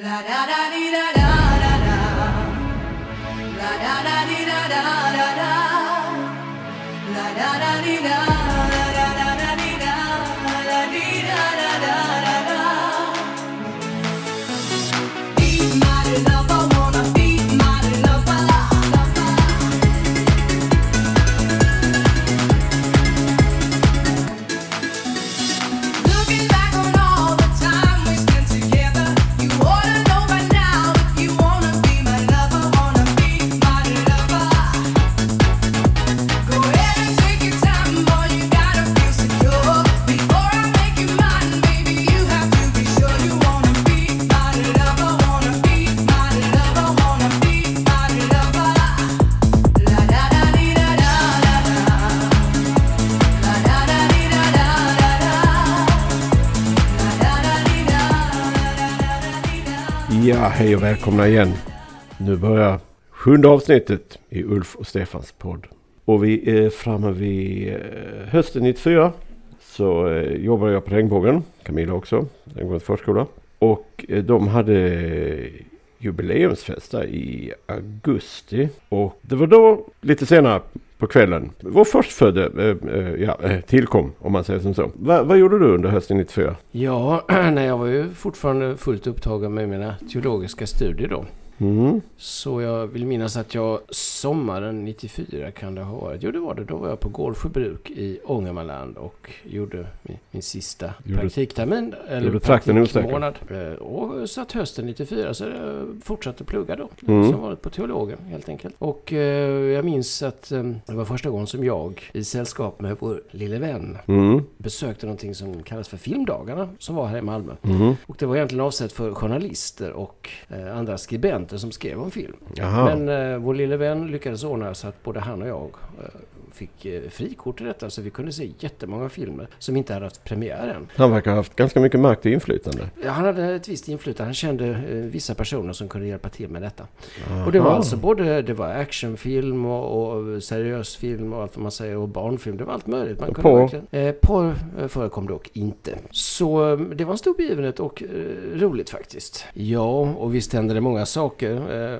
La da da di da da da da. La da da di da da da da. Hej och välkomna igen. Nu börjar sjunde avsnittet i Ulf och Stefans podd. Och vi är framme vid eh, hösten 94. Så eh, jobbar jobbade jag på Regnbågen, Camilla också, Regnbågens förskola. Och eh, de hade jubileumsfest i augusti. Och det var då lite senare på kvällen vår förstfödde äh, ja, eh, tillkom om man säger som så. Va, vad gjorde du under hösten 94? Ja, nej, jag var ju fortfarande fullt upptagen med mina teologiska studier då. Mm. Så jag vill minnas att jag sommaren 94 kan det ha varit. Jo, det var det. Då var jag på Gårdsjöbruk i Ångermanland och gjorde min, min sista Gjorde- praktiktermin. Eller praktikmånad. Eh, Och satt hösten 94 så jag fortsatte plugga då. Mm. Som vanligt på teologen helt enkelt. Och eh, jag minns att eh, det var första gången som jag i sällskap med vår lille vän Mm. besökte någonting som kallas för Filmdagarna som var här i Malmö. Mm. Och det var egentligen avsett för journalister och eh, andra skribenter som skrev om film. Jaha. Men eh, vår lille vän lyckades ordna så att både han och jag eh, fick eh, frikort i detta så vi kunde se jättemånga filmer som inte hade haft premiär än. Han verkar ha haft ganska mycket makt och inflytande. Ja, Han hade ett visst inflytande. Han kände eh, vissa personer som kunde hjälpa till med detta. Och det var Aha. alltså både det var actionfilm och, och seriös film och allt vad man säger och barnfilm. Det var allt möjligt. Man Och kunde verkligen, eh, porr eh, förekom dock inte. Så eh, det var en stor begivenhet och eh, roligt faktiskt. Ja, och visst hände det många saker eh,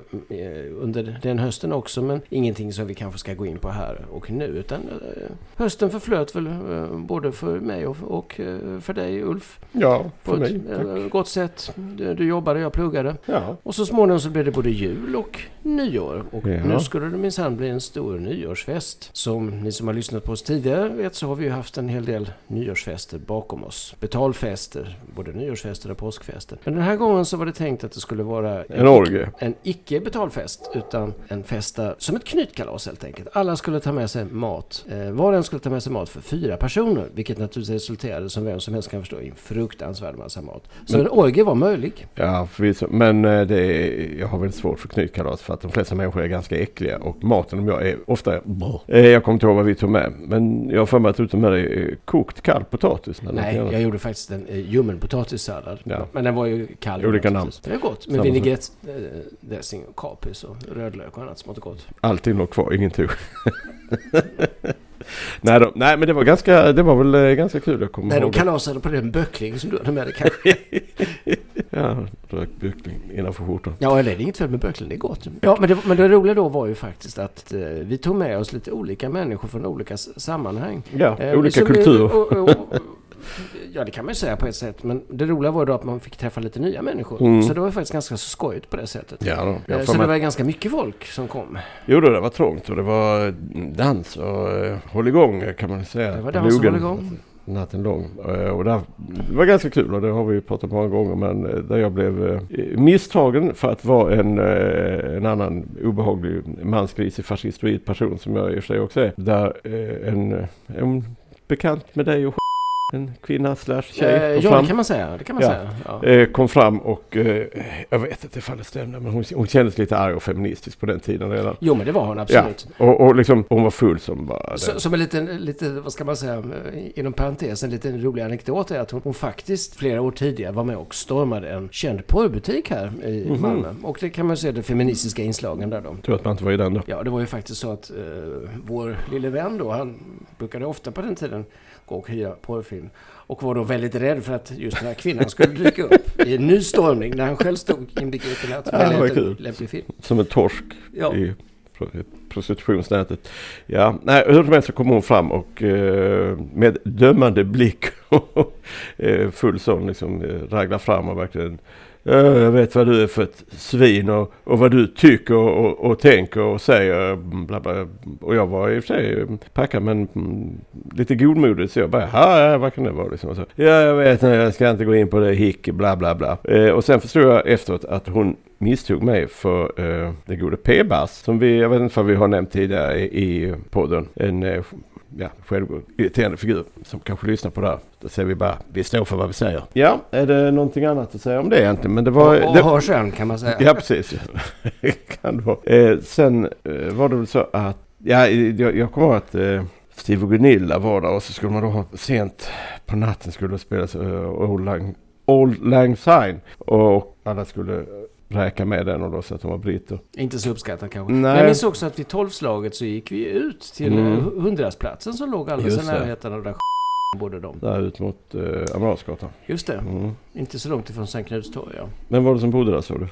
under den hösten också. Men ingenting som vi kanske ska gå in på här och nu. Utan eh, hösten förflöt väl eh, både för mig och, eh, för dig Ulf. Ja, På för ett mig. tack. eh, gott sätt. Du, jobbade, jag pluggade. Ja. Och så småningom så blev det både jul och nyår. Och Ja. nu skulle det minsann bli en stor nyårsfest. Som ni som har lyssnat på oss tidigare vet så har vi ju haft en hel del nyårsfester bakom oss. Betalfester, både nyårsfester och påskfester. Men den här gången så var det tänkt att det skulle vara En orgie. en icke betalfest utan en festa som ett knytkalas helt enkelt. Alla skulle ta med sig mat. Eh, var och en skulle ta med sig mat för fyra personer. Vilket naturligtvis resulterade som vem som helst kan förstå i en fruktansvärd massa mat. Så Men- en orgie var möjlig. Ja, förvisso. Men eh, det är, jag har väldigt svårt för knytkalas för att de flesta människor är ganska äckliga och maten de gör är ofta... Eh, Jag kommer inte ihåg vad vi tog med. Men jag har för mig att du tog med dig eh, kokt kall potatis. Nej, annat. jag gjorde faktiskt en eh, ljummen potatissallad. Ja. Men den var ju kall. Olika naturligtvis. Det är gott. Med Samma vinägrettdressing och kapris och rödlök och annat smått och gott. Allting låg kvar, ingen tog. nej, då, nej, men det var, ganska, det var väl eh, ganska kul. Jag kommer Nej, de ihåg kalasade på den böckling som du hade med dig kanske. Ja, rök böckling innanför skjortan. Ja, eller det är inget fel med böckling, det är gott. Ja, men det, men det roliga då var ju faktiskt att eh, vi tog med oss lite olika människor från olika sammanhang. Ja, Eh, olika kulturer. Ja, det kan man ju säga på ett sätt. Men det roliga var ju då att man fick träffa lite nya människor. Mm. Så det var faktiskt ganska så skojigt på det sättet. Ja, då. Eh, Jag Så får det var ganska mycket folk som kom. Jo, då, det var trångt och det var dans och uh, håll igång kan man säga. Det var dans och hålligång. Natten lång. Eh, och det, var ganska kul och det har vi ju pratat om många gånger. Men eh, där jag blev misstagen för att vara en, eh, en annan obehaglig mansgrisig fascistoid person som jag i och för sig också är. Där eh, en, eh, en bekant med dig och en kvinna slash tjej Eh, ja, fram. det kan man säga. Det kan man Ja. säga. Ja. Eh, kom fram och eh, jag vet inte ifall det stämde men hon, hon kändes lite arg och feministisk på den tiden redan. Jo, men det var hon absolut. Och, och liksom hon var full som bara Så, som en liten, lite, vad ska man säga, eh, inom parentes, en liten rolig anekdot är att hon, hon faktiskt flera år tidigare var med och stormade en känd porrbutik här i Mhm. Malmö. Och det kan man se de feministiska inslagen där då. Tur att man inte var i den då. Ja, det var ju faktiskt så att eh, vår lille vän då, han brukade ofta på den tiden gå och hyra porrfilm film. Och var då väldigt rädd för att just den här kvinnan skulle dyka upp i en ny stormning när han själv stod inbegripen att Ja, välja kul. en lämplig film. Som en torsk Ja. i pro- prostitutionsnätet. Ja, nej, hur som helst så kom hon fram och eh, med dömande blick eh, full sån liksom eh, raglar fram och verkligen "Ja, jag vet vad du är för ett svin och, och vad du tycker och, och, och tänker och säger. Bla bla. Och jag var i och för sig packad men mm, lite godmodig så jag bara, "Ja, vad kan det vara liksom? Så, ja, jag vet, nej, jag ska inte gå in på det, hick, bla bla bla. Eh, och sen förstod jag efteråt att hon misstog mig för eh, den gode P-Bass som vi, jag vet inte vad vi har nämnt tidigare i, i podden. En eh, ja, självirriterande figur som kanske lyssnar på det här. Då säger vi bara, vi står för vad vi säger. Ja, är det någonting annat att säga om det egentligen? Men det var... och det, har sen kan man säga. Ja, precis. kan det vara. Eh, sen eh, var det väl så att, ja, jag, jag kommer ihåg att eh, Steve och Gunilla var där och så skulle man då ha sent på natten skulle det spelas uh, Old, Lang, Old Lang Syne. Och alla skulle räka med den och då så att de var britter. Inte så uppskattat kanske. Nej. Men jag minns också att vid tolvslaget så gick vi ut till Mm. mm. hundrastplatsen som låg alldeles i närheten av där bodde de. Där ut mot eh, Amiralsgatan. Just det. Mm. Inte så långt ifrån Sankt Knuts torg ja. Vem var det som bodde där såg du?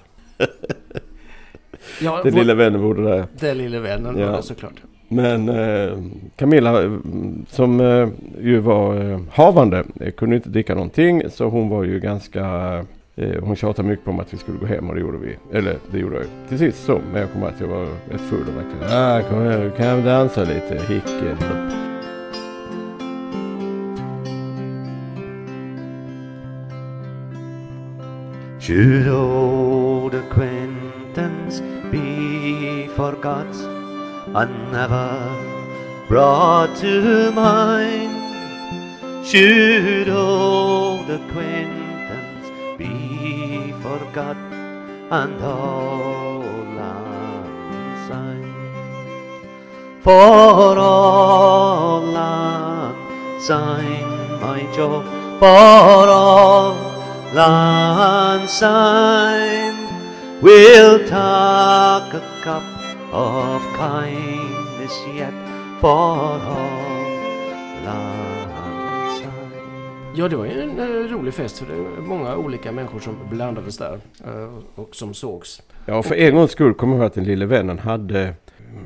ja Den vår- lilla vännen bodde där. Den lille vännen Ja. var det såklart. Men eh, Camilla eh, som eh, ju var eh, havande eh, kunde inte dricka någonting så hon var ju ganska eh, hon tjatade mycket på om att vi skulle gå hem och det gjorde vi. Eller det gjorde jag ju till sist så. Men jag kommer att jag var rätt full och verkligen ah, kom här, kan vi dansa lite? Hicken. Should old acquaintance be forgot and never brought to mind? Should old acquaintance be forgot and all unsigned? For all unsigned, my job, for all unsigned, we'll talk a cup of kindness yet for all unsigned. Ja, det var ju en eh, rolig fest för det var många olika människor som blandades där eh, och som sågs. Ja, för en gångs skull kommer jag ihåg att den lille vännen hade,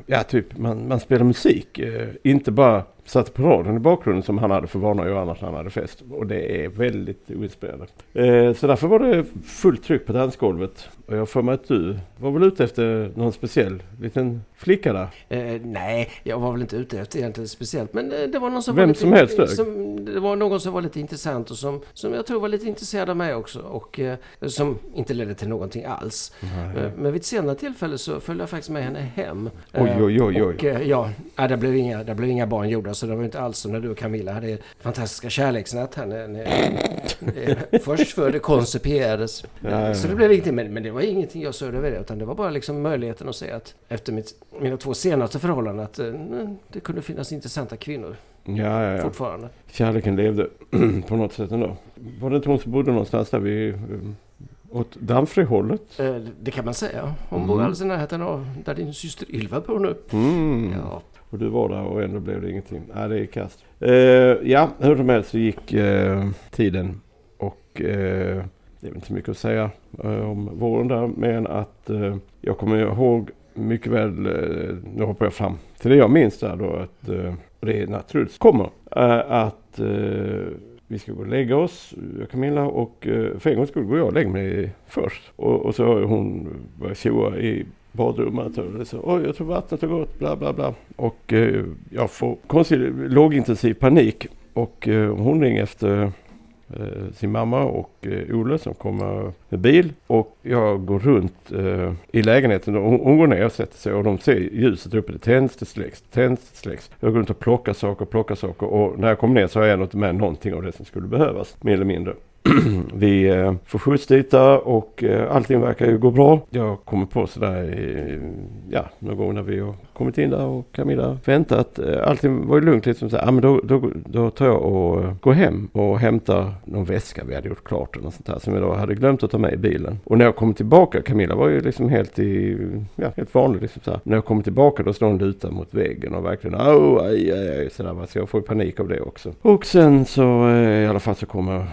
ja typ man, man spelar musik. Eh, inte bara satte på radion i bakgrunden som han hade för vana att göra annars när han hade fest. Och det är väldigt oinspirerande. Eh, så därför var det fullt tryck på dansgolvet. Och jag för mig att du var väl ute efter någon speciell liten flicka där. Eh, nej, jag var väl inte ute efter egentligen speciellt. Men eh, det var någon som Vem var lite, som helst dög. som, Det var någon som var lite intressant och som, som jag tror var lite intresserad av mig också. Och eh, som inte ledde till någonting alls. Eh, men vid ett senare tillfälle så följde jag faktiskt med henne hem. Oj, oj, oj, oj. Och eh, ja, nej, det, blev inga, det blev inga barn gjorda. Så det var inte alls som när du och Camilla hade fantastiska kärleksnatt här. När, när, först för det koncipierades. Ja, Så det blev ingenting. Men, men det var ingenting jag sörjde över det. Utan det var bara liksom möjligheten att se att efter mitt, mina två senaste förhållanden att eh, det kunde finnas intressanta kvinnor Ja, ja, ja. fortfarande. Kärleken levde på något sätt ändå. Var det inte hon som bodde någonstans där vid, um, åt Dammfrihållet? Eh, Det kan man säga. Hon Mm. bor alldeles i närheten av där din syster Ylva bor nu. Mm. Ja. Och du var där och ändå blev det ingenting. Nej, det är kast. Eh, ja, hur som helst så gick eh, tiden. Och eh, det är väl inte så mycket att säga eh, om våren där. Men att eh, jag kommer ihåg mycket väl, eh, nu hoppar jag fram till det jag minns där då. Att eh, det är kommer. Eh, att eh, vi ska gå och lägga oss, jag och Camilla. Och eh, för en gångs skull går jag och lägger mig först. Och, och så har hon börjat tjoa i badrummet och så, oj jag tror vattnet har gått, bla bla bla. Och eh, jag får konstig lågintensiv panik och eh, hon ringer efter eh, sin mamma och eh, Olle som kommer med bil. Och jag går runt eh, i lägenheten och hon, hon går ner och sätter sig och de ser ljuset uppe. Det tänds, det släcks, det tänds, det släcks. Jag går runt och plockar saker, plockar saker och när jag kommer ner så har jag ändå inte med någonting av det som skulle behövas, mer eller mindre. vi eh, får skjuts dit och eh, allting verkar ju gå bra. Jag kommer på sådär, i, ja, någon gång när vi kommit in där och Camilla väntat. Eh, allting var ju lugnt liksom så här, ja men då, då, då tar jag och eh, går hem och hämtar någon väska vi hade gjort klart eller något sånt här som jag då hade glömt att ta med i bilen. Och när jag kom tillbaka, Camilla var ju liksom helt i, ja, helt vanlig liksom så här. När jag kommer tillbaka då står hon lutad mot väggen och verkligen, oh, aj, aj, aj, så där. Så jag får ju panik av det också. Och sen så eh, i alla fall så kommer jag.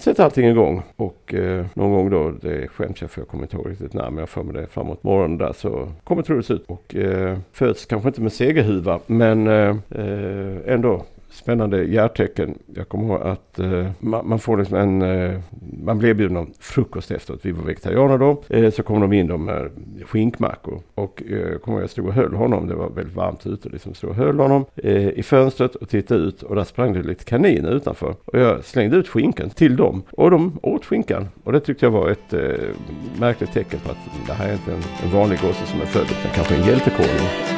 sätter allting igång och eh, någon gång då, det skäms jag för jag kommer inte ihåg riktigt när, men jag får med det framåt morgonen där så kommer Truls ut och eh, föds kanske inte med segerhuva men eh, eh ändå spännande hjärtecken. Jag kommer ihåg att eh, man, man får liksom en, eh, man blev erbjuden om frukost efteråt. Vi var vegetarianer då. Eh, så kom de in de här skinkmackor. Och eh, jag kommer ihåg att jag stod och höll honom. Det var väldigt varmt ute. Liksom stod och höll honom eh, i fönstret och tittade ut. Och där sprang det lite kaniner utanför. Och jag slängde ut skinkan till dem. Och de åt skinkan. Och det tyckte jag var ett eh, märkligt tecken på att det här är inte en, en vanlig gosse som är född utan kanske en hjältekonung.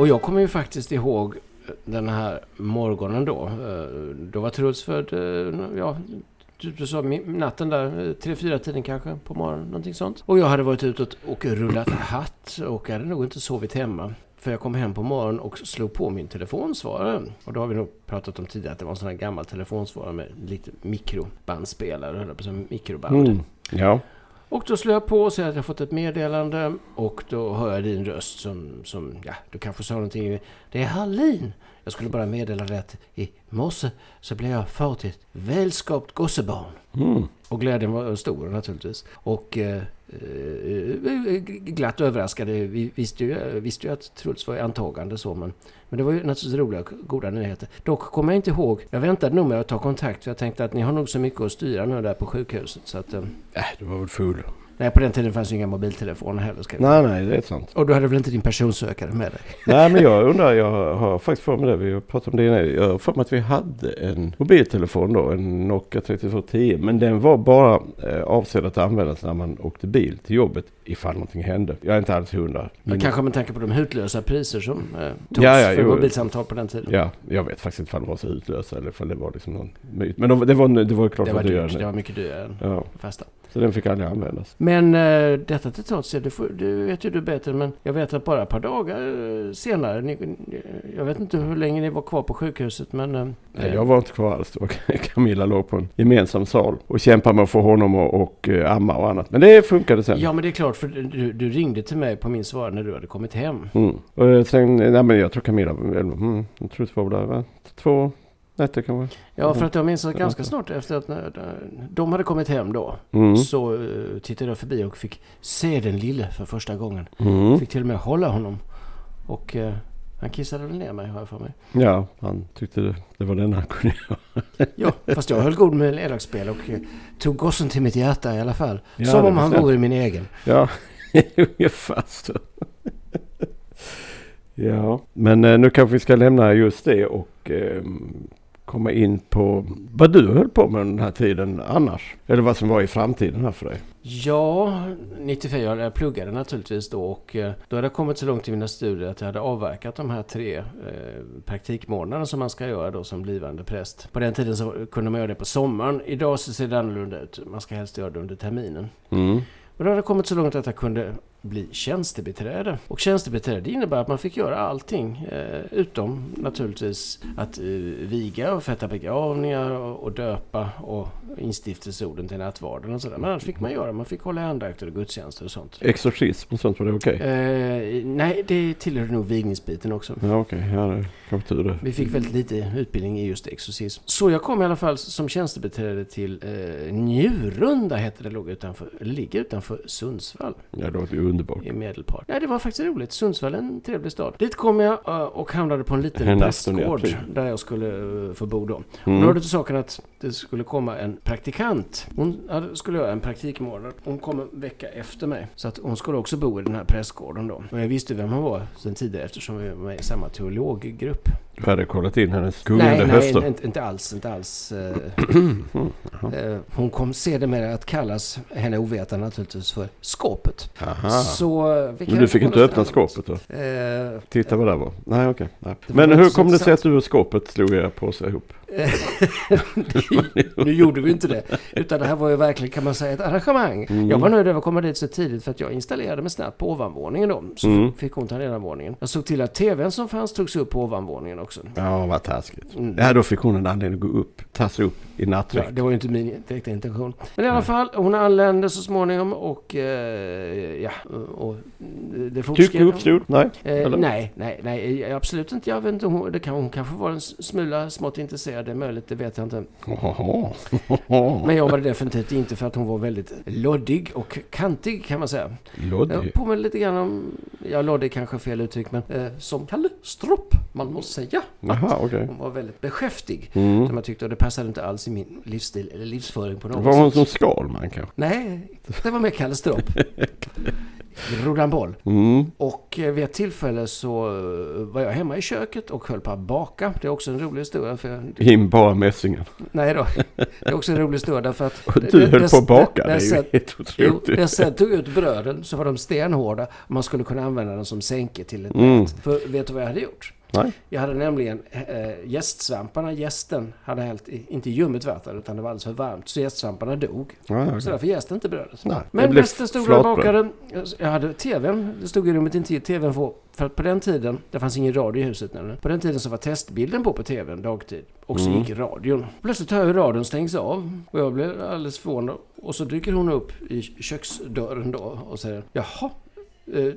Och jag kommer ju faktiskt ihåg eh, den här morgonen då. Eh, då var Truls född, eh, ja, du, du sa natten där, tre, fyra tiden kanske på morgonen, någonting sånt. Och jag hade varit ute och, rullat hatt och jag hade nog inte sovit hemma. För jag kom hem på morgonen och slog på min telefonsvarare. Och då har vi nog pratat om tidigare att det var en sån här gammal telefonsvarare med lite mikrobandspelare, höll jag på att säga, mikroband. Mm. Ja. Och då slår jag på och säger att jag fått ett meddelande och då hör jag din röst som, som ja, du kanske sa någonting. Det är Hallin. Jag skulle bara meddela det att i morse så blev jag far till ett välskapt gossebarn. Mm. Och glädjen var stor naturligtvis. Och eh, eh, glatt överraskade. Vi visste ju, visste ju att Truls var i antagande så men, men det var ju naturligtvis roliga och goda nyheter. Dock kommer jag inte ihåg. Jag väntade nog med att ta kontakt för jag tänkte att ni har nog så mycket att styra nu där på sjukhuset så att... Eh, Äh, du var väl full. Nej, på den tiden fanns ju inga mobiltelefoner heller. Ska Nej, nej, det är sant. och du hade väl inte din personsökare med dig? Nej, men jag undrar, jag har faktiskt för mig det, vi har pratat om det innan. Jag har för mig att vi hade en mobiltelefon då, en Nokia 3210. Men den var bara eh, avsedd att användas när man åkte bil till jobbet ifall någonting hände. Jag är inte alls hundra. Men kanske med tanke på de hutlösa priser som eh, togs Ja, ja, för jo. mobilsamtal på den tiden. Ja, jag vet faktiskt inte om de var så utlösa eller om det var liksom någon myt. Men de, det, var, det var klart det var dyrt. nu. Det var mycket dyrare än Ja, fasta. Så den fick aldrig användas. Men eh, detta till trots, det, får, det vet ju du bättre, men jag vet att bara ett par dagar eh, senare, ni, jag vet inte hur länge ni var kvar på sjukhuset, men... Eh, Nej, jag var inte kvar alls. Camilla låg på en gemensam sal och kämpade med att få honom och, och amma och annat. Men det funkade sen. Ja, men det är klart, för du, du ringde till mig på min svar när du hade kommit hem. Mm. Och sen, nej men jag tror Camilla, mm, jag tror det var där, va? två nätter kanske. Ja, för att jag minns att ganska snart efter att när, de hade kommit hem då, Mm. så eh, tittade jag förbi och fick se den lille för första gången. Mm. Fick till och med hålla honom. Och eh, han kissade väl ner mig, har jag för mig. Ja, han tyckte det, det var den han kunde göra. Ja, fast jag höll god med elakspel och eh, tog gossen till mitt hjärta i alla fall. Ja, Som om han vore min egen. Ja, ungefär så. ja, men eh, nu kanske vi ska lämna just det och eh, komma in på vad du höll på med den här tiden annars. Eller vad som var i framtiden här för dig. Ja, 94, jag pluggade naturligtvis då och eh, då hade jag kommit så långt i mina studier att jag hade avverkat de här tre eh, praktikmånaderna som man ska göra då som blivande präst. På den tiden så kunde man göra det på sommaren. Idag så ser det annorlunda ut. Man ska helst göra det under terminen. Mm. Och då hade jag kommit så långt att jag kunde bli tjänstebiträde. Och tjänstebiträde innebär att man fick göra allting eh, utom naturligtvis att eh, viga och förrätta begravningar och, och döpa och instiftelseorden till nattvarden och sådär. Men annars fick man göra. Man fick hålla andakter och gudstjänster och sånt. Exorcism och sånt var det okej? Eh, nej, det tillhör nog vigningsbiten också. Ja okej, ja det kanske tur det. Vi fick väldigt lite utbildning i just exorcism. Så jag kom i alla fall som tjänstebiträde till eh, Njurunda, hette det, låg utanför, ligger utanför Sundsvall Ja ju underbart. i Medelpad. Nej, det var faktiskt roligt. Sundsvall är en trevlig stad. Dit kom jag eh, och hamnade på en liten En prästgård där jag skulle eh, få bo då. Mm. hörde till saken att det skulle komma en praktikant. Hon skulle göra en praktikmånad. Hon kom en vecka efter mig. Så att hon skulle också bo i den här prästgården då. Och jag visste vem hon var sen tidigare eftersom vi var med i samma teologgrupp. Du hade kollat in hennes Nej, gungande nej, höfter? inte, inte alls. Inte alls. eh, eh, hon kom sedermera att kallas, henne ovetande naturligtvis, för skåpet. Aha. Så, eh, Men du fick inte öppna skåpet då? Eh, Titta vad det var. Nej okej. nej. Var Men hur kom det sig att du och skåpet slog era påsar ihop? nu gjorde vi inte det. Utan det här var ju verkligen kan man säga ett arrangemang. Mm. Jag var nöjd över att komma dit så tidigt för att jag installerade mig snabbt på ovanvåningen då. Så Mm. fick hon ta nedanvåningen. Jag såg till att tvn som fanns togs upp på ovanvåningen också. Ja vad taskigt. Mm. Ja då fick hon en anledning att gå upp. Ta sig upp i Ja, nattvikt. det var ju inte min direkta intention. Men i alla fall, hon anlände så småningom och eh, ja, och det fortskred. uppstod? Nej? Eh, nej, nej, nej, absolut inte. Jag vet inte, hon, det kan, hon kanske var en smula smått intresserad, det är möjligt, det vet jag inte. Ohoho. Men jag var det definitivt inte för att hon var väldigt loddig och kantig kan man säga. Loddig. Jag påminner lite grann om, ja loddig kanske är fel uttryck, men eh, som Kalle Stropp, man måste säga. Jaha okej. Hon var väldigt beskäftig. Mm. Som jag tyckte, och det passade inte alls i min livsstil eller livsföring på något Var hon sätt. som Skalman kanske? Nej, det var mer Kalle Stropp. Rodde han boll. Mm. Och eh, vid ett tillfälle så eh, var jag hemma i köket och höll på att baka. Det är också en rolig historia. För In bara mässingen. nej då, det är också en rolig historia därför att... Och du höll på att baka. Det när är ju helt otroligt. när jag sen tog ut bröden så var de stenhårda. Man skulle kunna använda dem som sänke till ett Mm. nät. För vet du vad jag hade gjort? Nej. Jag hade nämligen äh, gästsvamparna, gästen hade hällt, inte ljummet vatten utan det var alldeles för varmt. Så gästsvamparna dog. Ja, okej. Så därför jäste inte brödet. Nej, Men resten stod där bakade. Jag hade tvn. Det stod i rummet intill tvn på. För att på den tiden, det fanns ingen radio i huset nämligen. På den tiden så var testbilden på på tvn dagtid. Och så Mm. gick radion. Plötsligt hör jag hur radion stängs av. Och jag blev alldeles förvånad. Och så dyker hon upp i köksdörren då och säger Jaha, eh,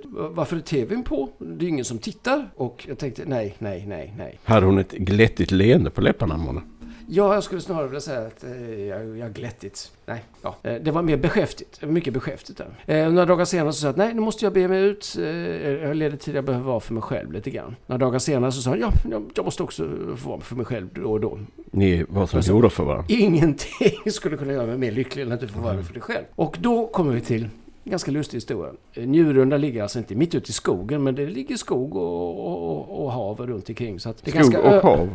varför är tvn på? Det är ingen som tittar. Och jag tänkte nej, nej, nej, nej. Hade hon ett glättigt leende på läpparna månne? Ja, jag skulle snarare vilja säga att eh, jag, jag glättigt. Nej, ja. Eh, det var mer beskäftigt. Mycket beskäftigt där. Eh, några dagar senare så sa jag att nej, nu måste jag be mig ut. Eh, jag har ledigt tid, jag behöver vara för mig själv lite grann. Några dagar senare så sa han, ja, jag- jag måste också få vara för mig själv då och då. Ni var som gjorda för varandra. Ingenting skulle kunna göra mig mer lycklig än att du får vara för dig själv. Och då kommer vi till ganska lustig historia. Njurunda ligger alltså inte mitt ute i skogen, men det ligger skog och, och, och hav runt omkring. Så det är Skog ganska och hav.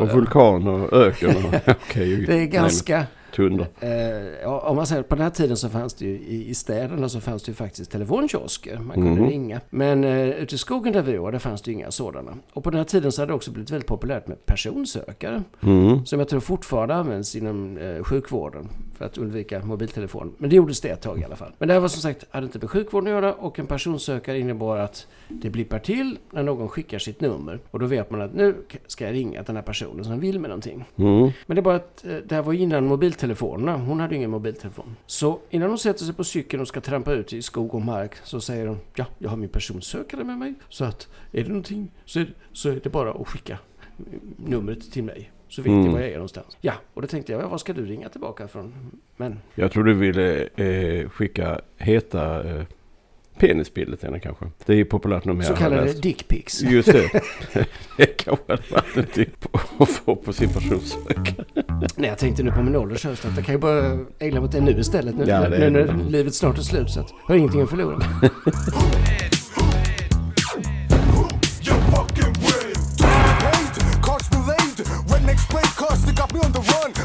Och vulkan och öken. Och, okej, det är ganska... Tundra. Eh, om man säger på den här tiden så fanns det ju i, i städerna så fanns det ju faktiskt telefonkiosker. Man kunde Mhm. ringa. Men eh, ute i skogen där vi var, där fanns det ju inga sådana. Och på den här tiden så hade det också blivit väldigt populärt med personsökare. Mm. Som jag tror fortfarande används inom eh, sjukvården för att undvika mobiltelefon. Men det gjordes det ett tag i alla fall. Men det här var som sagt, hade inte med sjukvården att göra och en personsökare innebar att det blippar till när någon skickar sitt nummer. Och då vet man att nu ska jag ringa till den här personen som vill med någonting. Mm. Men det är bara att eh, det här var innan mobiltelefonerna. Hon hade ingen mobiltelefon. Så innan hon sätter sig på cykeln och ska trampa ut i skog och mark så säger hon ja, jag har min personsökare med mig. Så att är det någonting så är, så är det bara att skicka numret till mig. Så vet ni Mm. var jag är någonstans. Ja, och då tänkte jag, ja, vad ska du ringa tillbaka från? Men Jag tror du ville eh, skicka heta eh, penisbilder till henne kanske. Det är ju populärt numera. så kallade dickpics. Just det. det kanske hade varit en typ att få på sin personsökare. Nej, jag tänkte nu på min ålder så att jag kan ju bara ägna mig åt det nu istället. Nu, Ja, det nu är när det. livet snart är slut så att jag har ingenting att förlora.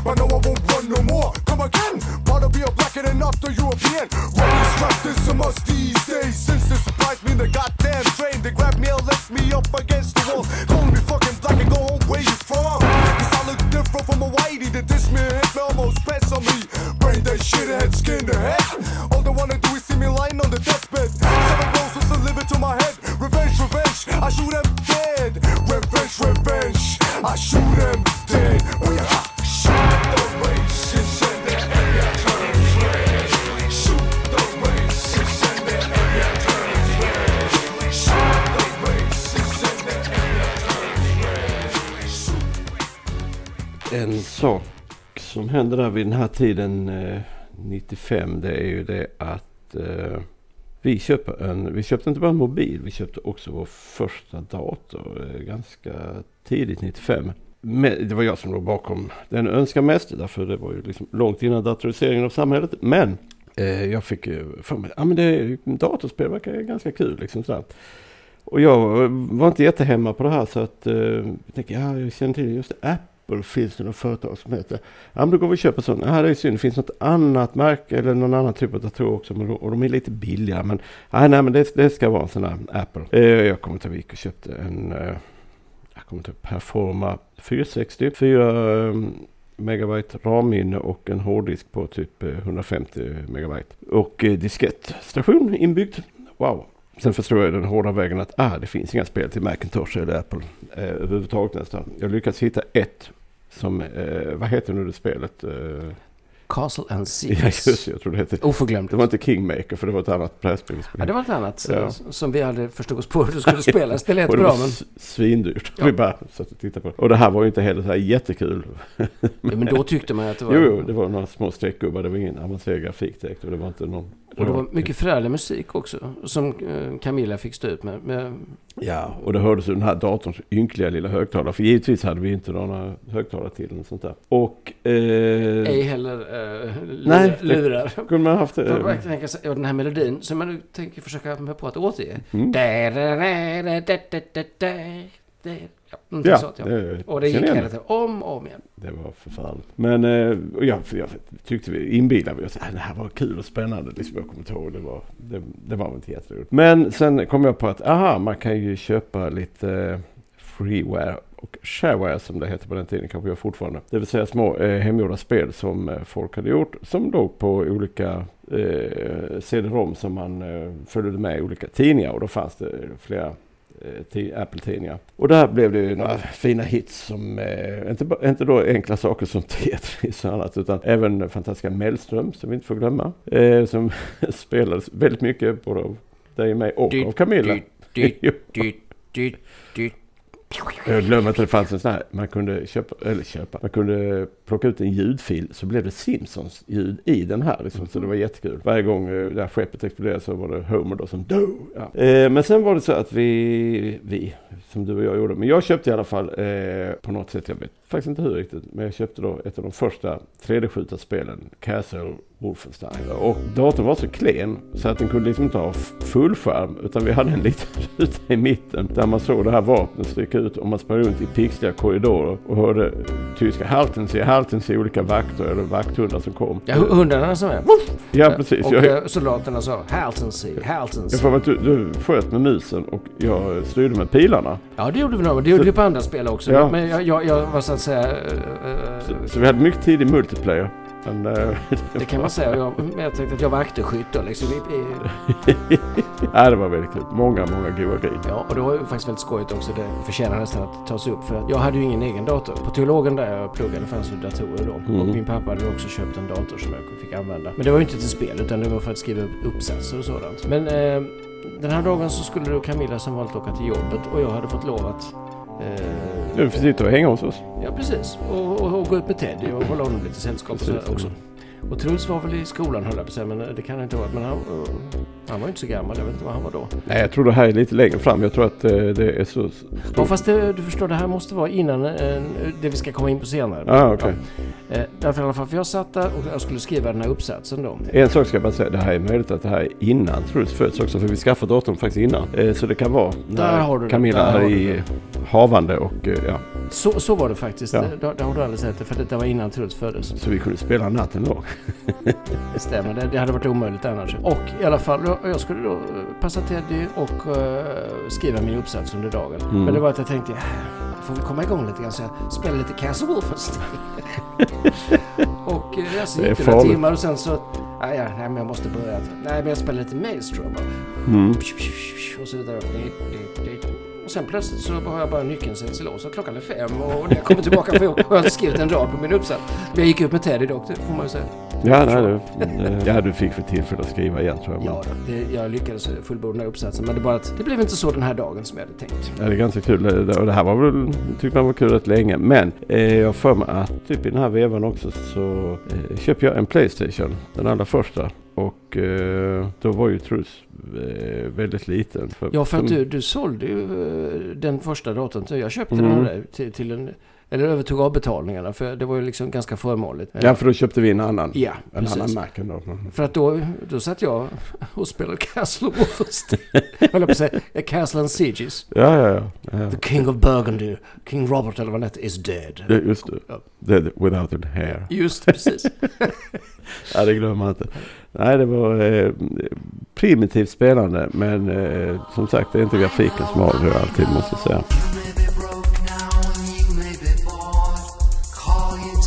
But no, I won't run no more. Come again. beer blacker than after European. Really trust is a must these days. Since they surprised me in the goddamn train, they grabbed me and left me up against the wall. Call me fucking black and go home where you from. Cause I look different from a whitey. They diss me and hit me almost pants on me. Brain that shit head, skin the head. All they wanna do is see me lying on the deathbed. Seven blows was delivered to my head. Revenge, revenge. I shoot them dead. Revenge, revenge. I shoot them dead. Sak som händer där vid den här tiden eh, 95 det är ju det att eh, vi, köper en, vi köpte inte bara en mobil, vi köpte också vår första dator eh, ganska tidigt 95. Men det var jag som låg bakom den önskan mest, därför det var ju liksom långt innan datoriseringen av samhället. Men eh, jag fick ju för mig, ja men det, datorspel verkar ganska kul liksom sådär. Och jag var inte jättehemma på det här så att eh, jag tänkte, ja jag känner till just det, Apple finns det något företag som heter. Ja men då går vi och köper sådana. Ja det är synd, det finns något annat märke eller någon annan typ av datorer också. Men, och de är lite billigare. Men ja, nej men det, det ska vara en sån här Apple. Eh, jag kommer till Vik och köpte en eh, jag kommer till Performa 460. 4 eh, megabyte RAM-minne och en hårddisk på typ eh, 150 megabyte. Och eh, diskettstation inbyggd. Wow. Sen förstår jag den hårda vägen att ah, det finns inga spel till Macintosh eller Apple eh, överhuvudtaget nästan. Jag lyckats hitta ett som, eh, vad heter nu det spelet? Eh, Castle and ja, Seas. just det, jag tror det hette. Oförglömligt. Det var inte Kingmaker för det var ett annat brädspel. Ja, det var ett annat Ja. eh, som vi hade förstått oss på hur det skulle spelas. Det lät och det bra var men svindyrt. Ja. Vi bara satt och tittade på det. Och det här var ju inte heller så här jättekul. Ja, Men då tyckte man att det var... Jo, jo, det var några små streckgubbar. Det var ingen avancerad grafik direkt. Och det var inte någon... Och det var mycket förärlig musik också. Som eh, Camilla fick stå ut med. med Ja, och det hördes ur den här datorns ynkliga lilla högtalare. För givetvis hade vi inte några högtalare till den sånt där. Och... Eh, ej heller eh, Nej, lurar. det- kunde man haft... För Eh, tänka sig, ja, den här melodin som man nu tänker försöka mig på att återge. mm. Ja, Ja, sånt ja. det, Och det gick jag hela tiden om och om igen. Det var förfärligt. Men eh, och jag, för jag tyckte vi inbillade oss att det här var kul och spännande. Liksom jag kommer inte ihåg. Det var, det, det var inte jätteroligt. Men sen kom jag på att aha, man kan ju köpa lite eh, freeware och shareware som det heter på den tiden kanske jag fortfarande. Det vill säga små eh, hemgjorda spel som eh, folk hade gjort som låg på olika eh, CD-ROM som man eh, följde med i olika tidningar och då fanns det flera eh, ti- Apple-tidningar. Och där blev det ju några fina hits som, eh, inte, inte då enkla saker som Tetris och annat, utan även fantastiska Mellström som vi inte får glömma. Eh, som spelades väldigt mycket både av dig och mig och av Camilla. Jag glömmer att det fanns en sån här, man kunde köpa, eller köpa, man kunde plocka ut en ljudfil så blev det Simpsons ljud i den här liksom, så det var jättekul. Varje gång eh, det här skeppet exploderade så var det Homer då som dog. Ja. Eh, men sen var det så att vi, vi, som du och jag gjorde, men jag köpte i alla fall eh, på något sätt, jag vet faktiskt inte hur riktigt, men jag köpte då ett av de första 3D-skjutarspelen, Castle Wolfenstein. Och datorn var så klen så att den kunde liksom inte ha full fullskärm utan vi hade en liten ruta i mitten där man såg det här vapnet sticka ut och man sprang runt i pixliga korridorer och hörde tyska Haltense, Haltense, olika vakter eller vakthundar som kom. Ja, hu- hundarna som är... Ja, precis. Och Jag, eh, soldaterna sa Haltensee, jag Haltensee. får att du, du sköt med musen och jag styrde med pilarna. Ja, det gjorde vi nog. Det gjorde vi på andra spel också. Ja. Men jag, jag, jag var så att säga... eh, Så, så vi hade mycket tid i multiplayer. Men, eh, det kan man säga. Jag, jag tänkte att jag var akterskytt då liksom. Ja, det var väldigt kul. Många, många goa grejer. ja, och det var ju faktiskt väldigt skojigt också. Det förtjänar nästan att tas upp. För jag hade ju ingen egen dator. På teologen där jag pluggade fanns det datorer då. Mm. Och min pappa hade också köpt en dator som jag fick använda. Men det var ju inte till spel utan det var för att skriva upp uppsatser och sådant. Men eh, den här dagen så skulle då Camilla som vanligt åka till jobbet och jag hade fått lov att eh, Du får sitta och hänga hos oss. Ja, precis. Och, och, och gå ut med Teddy och hålla honom lite sällskap och sådär också. Och Truls var väl i skolan höll jag på säga, men det kan han inte varit. Men han, eh, han var inte så gammal, jag vet inte vad han var då. Nej, jag tror det här är lite längre fram. Jag tror att eh, det är så Ja, stort. fast det, du förstår, det här måste vara innan eh, det vi ska komma in på senare. Ah, okej. Ja. Eh, därför i alla fall, för jag satt där och jag skulle skriva den här uppsatsen då. En sak ska jag bara säga. Det här är möjligt att det här är innan Truls föds också. För vi skaffade datorn faktiskt innan. Eh, så det kan vara Där har du när. Camilla är i havande och eh, ja. Så, så var det faktiskt. Ja. Det, det, har du sett det, för det var innan Truls föddes. Så vi kunde spela natten då. Det stämmer, det, det hade varit omöjligt annars. Och i alla fall, jag- jag skulle då eh, passa Teddy och eh, skriva min uppsats under dagen. Mm. Men det var att jag tänkte, "Äh, får vi komma igång lite grann så jag spelar lite Castle Wolfenstein. och eh, så Det är gick det några timmar och sen så, nej, ja, nej men jag måste börja. Nej men jag spelar lite Maelstrom. Mm. Och så vidare. Och sen plötsligt så har jag bara nyckeln sätts lås och klockan är fem och när jag kommer tillbaka får jag, har skrivit en rad på min uppsats. Men jag gick upp med Teddy dock, det får man ju säga. Ja, nej, du, ja, du fick för tillfälle att skriva igen tror jag. Ja, det, jag lyckades fullborda den här uppsatsen men det, bara att det blev inte så den här dagen som jag hade tänkt. Ja, det är ganska kul. Och det här var väl, tyckte man var kul rätt länge. Men eh, jag för mig att typ i den här vevan också så eh, köpte jag en Playstation. Den allra första. Och eh, då var ju Truls eh, väldigt liten. Ja, för att du, du sålde ju eh, den första datorn. Jag köpte Mm. den dig till, till en... Eller övertog avbetalningarna för det var ju liksom ganska förmånligt. Ja, för då köpte vi en annan. Ja, en precis. annan Mac ändå. För att då, då satt jag och spelade Castle of Wolfenstein. Höll jag på att säga. Castle and Sieges. Ja, ja, ja. ja. The King of Burgundy, King Robert eller vad hette, is dead. Ja, just det. Ja. Dead without a hair. Just precis. Ja, det glömmer man inte. Nej, det var eh, primitivt spelande. Men eh, som sagt, det är inte grafiken som avgör alltid måste jag säga.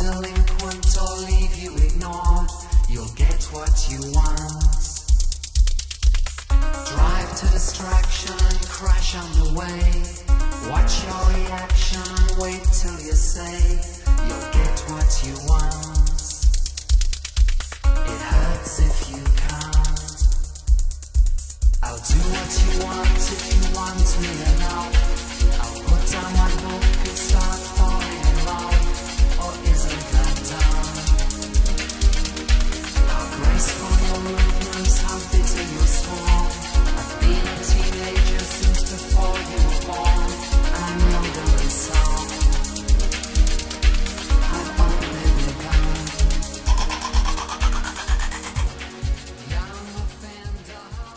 Delinquent or leave you ignored. You'll get what you want. Drive to distraction and crash on the way. Watch your reaction and wait till you say you'll get what you want. It hurts if you can't. I'll do what you want if you want me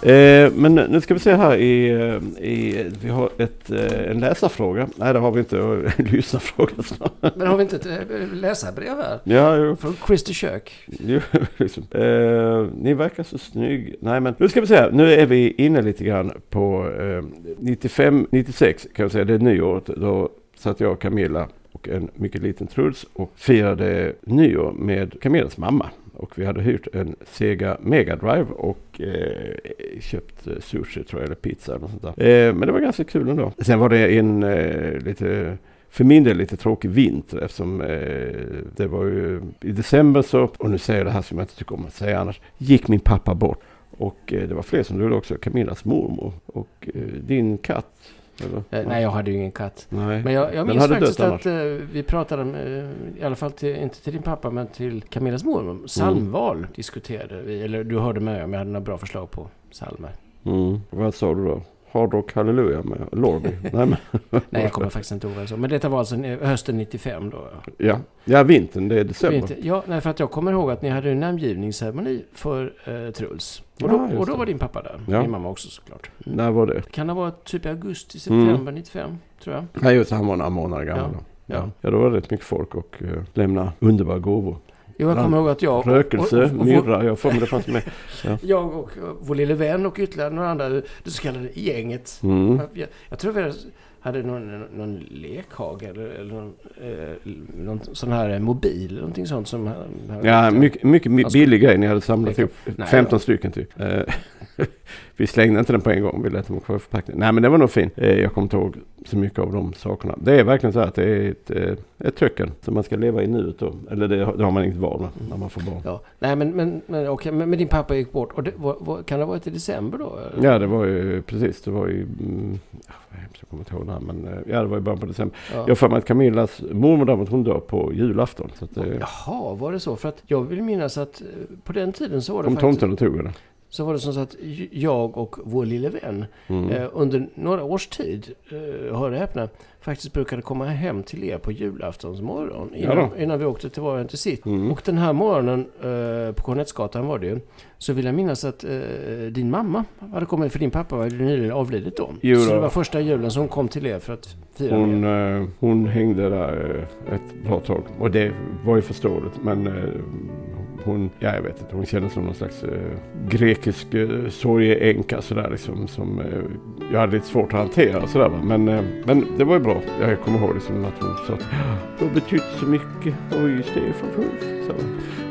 Eh, men nu ska vi se här i, eh, i vi har ett, eh, en läsarfråga. Nej det har vi inte, en lyssnarfråga snarare. Men har vi inte ett eh, läsarbrev här? Ja, jo, Från Christer Kök. jo liksom. eh, ni verkar så snygg. Nej men nu ska vi se här. Nu är vi inne lite grann på eh, 95, 96 kan jag säga. Det är nyåret. Då satt jag och Camilla och en mycket liten Truls och firade nyår med Camillas mamma. Och vi hade hyrt en Sega Mega Drive och eh, köpt eh, sushi tror jag, eller pizza eller något sånt där. Eh, men det var ganska kul ändå. Sen var det en eh, lite för min del lite tråkig vinter eftersom eh, det var ju i december så, och nu säger jag det här som jag inte tycker om att säga annars, gick min pappa bort. Och eh, det var fler som dog också, Camillas mormor och eh, din katt. Eller? Eh, nej, jag hade ju ingen katt. Nej. Men jag, jag minns faktiskt att eh, vi pratade, eh, i alla fall till, inte till din pappa, men till Camillas mormor. Psalmval diskuterade vi, eller du hörde med om jag hade några bra förslag på psalmer. Mm. Vad sa du då? Hard Rock Hallelujah med Lorby? Nej, men, Nej, jag kommer faktiskt inte ihåg sa. Men detta var alltså eh, hösten 95 då. ja. ja. ja, vintern, det är december. Inte, ja, nej, för att jag kommer ihåg att ni hade en namngivningsceremoni för eh, Truls. Och Ja, då, just och då var din pappa där. Ja. Min mamma också såklart. När var det? Kan det ha varit typ i augusti, Mm. september 95, tror jag. Nej, just han var några månader gammal Ja. då. Ja. Ja, då var det rätt mycket folk och uh, lämna underbara gåvor. Jo, jag kommer ihåg att jag... Rökelse, och- och- och- myrra, jag får det fanns med. Jag och eh, vår lille vän och ytterligare några andra, det så kallade gänget. Mm. Jag, jag tror vi hade någon, någon lekhage eller, eller någon, eh, någon sån här eh, mobil, någonting sånt som... Ja, mycket, mycket billig grej. Ni hade samlat ihop Nej, 15 ja. stycken typ. Vi slängde inte den på en gång. Vi lät dem kvar i förpackningen. Nej, men det var nog fint. Eh, jag kommer inte ihåg så mycket av de sakerna. Det är verkligen så att det är ett, eh, ett töcken som man ska leva i nuet då. Eller det, det har man inget val med när man får barn. Ja, nej men, men, men, okej, men, men din pappa gick bort. Och det, var, var, kan det ha varit i december då? eller? Ja, det var ju precis. Det var ju... Mm, jag kommer inte ihåg det här, men eh, ja, det var i början på december. Ja. Jag för mig att Camillas mormor däremot hon dör på julafton. Så att, Jaha, var det så? För att jag vill minnas att på den tiden så var det om faktiskt... tomten och tog det. Så var det som så att jag och vår lille vän Mm. eh, under några års tid, eh, hör och häpna, faktiskt brukade komma hem till er på julaftons morgon innan, Ja innan vi åkte till var till sitt. Mm. Och den här morgonen eh, på Kornettsgatan var det ju, så vill jag minnas att eh, din mamma hade kommit, för din pappa var ju nyligen avlidit då. Jo så det var första julen som hon kom till er för att fira med Hon, er. eh, hon hängde där eh, ett bra tag. Och det var ju förståeligt. Men eh, hon, ja jag vet inte, hon kändes som någon slags eh, grekisk eh, sorgeänka sådär liksom. Som eh, jag hade lite svårt att hantera sådär va. Men, eh, men det var ju bra. Jag kommer ihåg liksom att hon sa att du har betytt så mycket. Oj Stefan Fulf.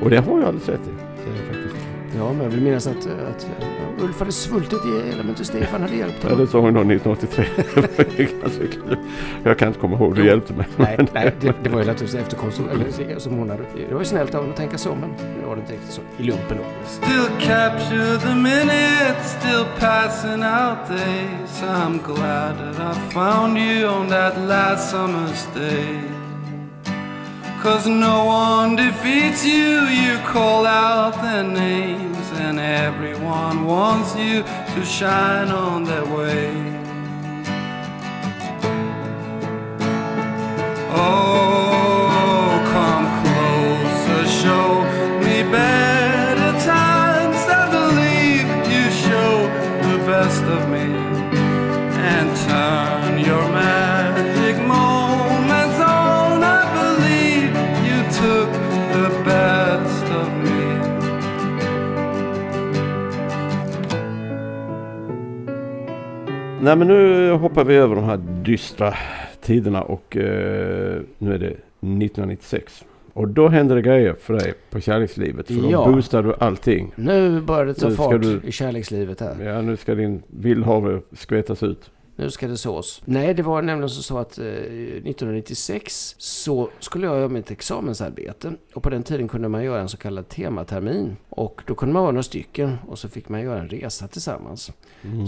Och det har jag aldrig sett det. det är faktiskt. Ja, men jag vill minnas att, att Ulf hade svultit ihjäl men inte Stefan hade hjälpt Ja, honom. det sa hon då 1983. Det var ju ganska kul. Jag kan inte komma ihåg, du hjälpte mig. Nej, nej det, det var ju naturligtvis efterkonst eller som hon hade. Det var ju snällt av henne att tänka så, men det var det inte riktigt så. I lumpen då. Still capture the minutes, still passing out days. I'm glad that I found you on that last summer's day. Cause no one defeats you, you call out their names, and everyone wants you to shine on their way. Oh, Nej men nu hoppar vi över de här dystra tiderna och eh, nu är det 1996. Och då händer det grejer för dig på kärlekslivet. För Ja. då boostar du allting. Nu börjar det ta fart du- i kärlekslivet här. Ja, nu ska din vildhavre skvättas ut. Nu ska det sås. Nej, det var nämligen så så att eh, 1996 så skulle jag göra mitt examensarbete. Och på den tiden kunde man göra en så kallad tematermin. Och då kunde man vara några stycken och så fick man göra en resa tillsammans.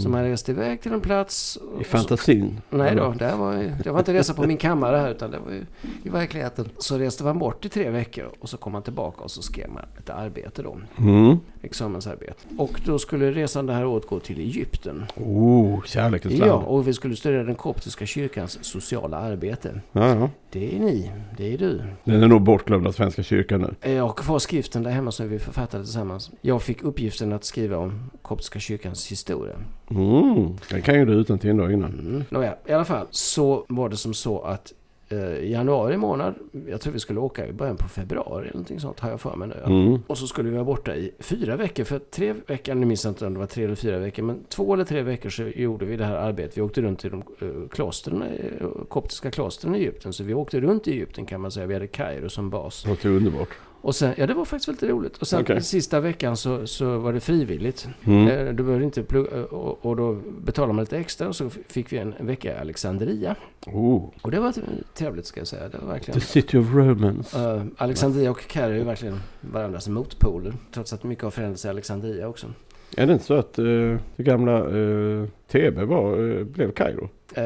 Så man reste iväg till en plats. Mm. I så- fantasin. Nej då, det, var, det var inte resa på min kammare här utan det var ju i verkligheten. Så reste man bort i tre veckor och så kom man tillbaka och så skrev man ett arbete då. Mm. Examensarbete. Och då skulle resan det här året gå till Egypten. Oh, kärlekens land. Ja, och vi skulle studera den koptiska kyrkans sociala arbete. Ja, ja. Det är ni, det är du. Den är nog bortglömd av Svenska kyrkan nu. Jag har kvar skriften där hemma som vi författade tillsammans. Jag fick uppgiften att skriva om koptiska kyrkans historia. Mm. Den kan ju du utan till innan. Mm. Nåja, i alla fall så var det som så att eh, januari månad, jag tror vi skulle åka i början på februari eller någonting sånt har jag för mig nu. Mm. Och så skulle vi vara borta i fyra veckor. För tre veckor, nu minns jag inte om det var tre eller fyra veckor, men två eller tre veckor så gjorde vi det här arbetet. Vi åkte runt i de uh, klostren, eh, koptiska klostren i Egypten. Så vi åkte runt i Egypten kan man säga. Vi hade Kairo som bas. Det låter underbart. Och sen, ja det var faktiskt väldigt roligt. Och sen Okej. sista veckan så, så var det frivilligt. Mm. Eh, Du behövde inte plugga, eh, och, och då betalade man lite extra och så fick vi en, vecka i Alexandria. Oh. Och det var trevligt ska jag säga. Det var verkligen... The city of romance. Uh, Alexandria och Kairo är verkligen varandras motpoler. Trots att mycket har förändrats i Alexandria också. Är det inte så att uh, det gamla uh, TB var, eh, blev Kairo? Eh,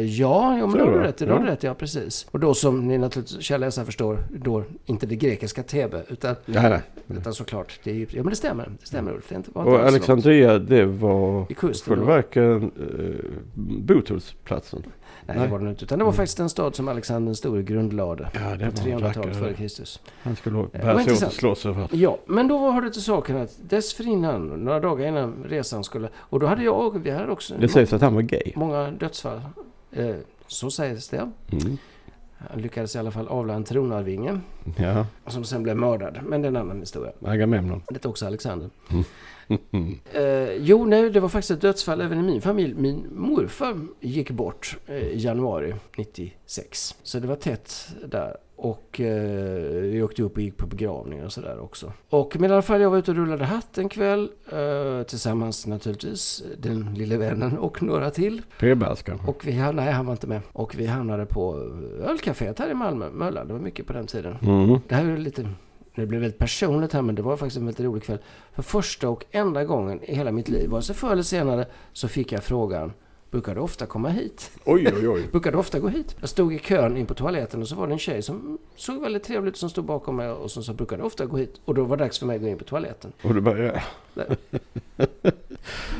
ja, jo, men det har du rätt ja. rätt ja precis. Och då som ni naturligtvis, kära läsare förstår, då inte det grekiska Thebe, utan, Nej, nej. utan såklart det är Egypten. Ja, men det stämmer. Det stämmer Ulf. Det inte, var inte Och. Alexandria, det var I själva då. verket uh, Botullsplatsen. Nej, Nej. det var det inte. Utan det var faktiskt en stad som Alexander den store grundlade. Ja, det På var 300-talet rackare. före Kristus. Han skulle vad bära sig åt och slåss över. Ja, men då har det till saken att dessförinnan, några dagar innan resan skulle... Och då hade jag, vi hade också Det sägs att han var gay. många dödsfall. Eh, så sägs det. Mm. Han lyckades i alla fall avla en tronarvinge Ja, som sen blev mördad. Men det är en annan historia. Agamemnon. Det är också Alexander. Eh, jo, nej, det var faktiskt ett dödsfall även i min familj. Min morfar gick bort eh, i januari 96. Så det var tätt där. Och eh, vi åkte upp och gick på begravningar och sådär också. Och men i alla fall, jag var ute och rullade hatt en kväll. Eh, tillsammans naturligtvis, den lille vännen och några till. P-bärskan. Och vi, nej, han var inte med. Och vi hamnade på ölcaféet här i Malmö, Möllan. Det var mycket på den tiden. Mm. Det här är lite... Det blev väldigt personligt här men det var faktiskt en väldigt rolig kväll. För första och enda gången i hela mitt liv, vare sig förr eller senare, så fick jag frågan Brukar du ofta komma hit? Oj, oj, oj. Brukar du ofta gå hit? Jag stod i kön in på toaletten och så var det en tjej som såg väldigt trevlig ut som stod bakom mig och som sa Brukar du ofta gå hit? Och då var det dags för mig att gå in på toaletten. Och du bara, ja.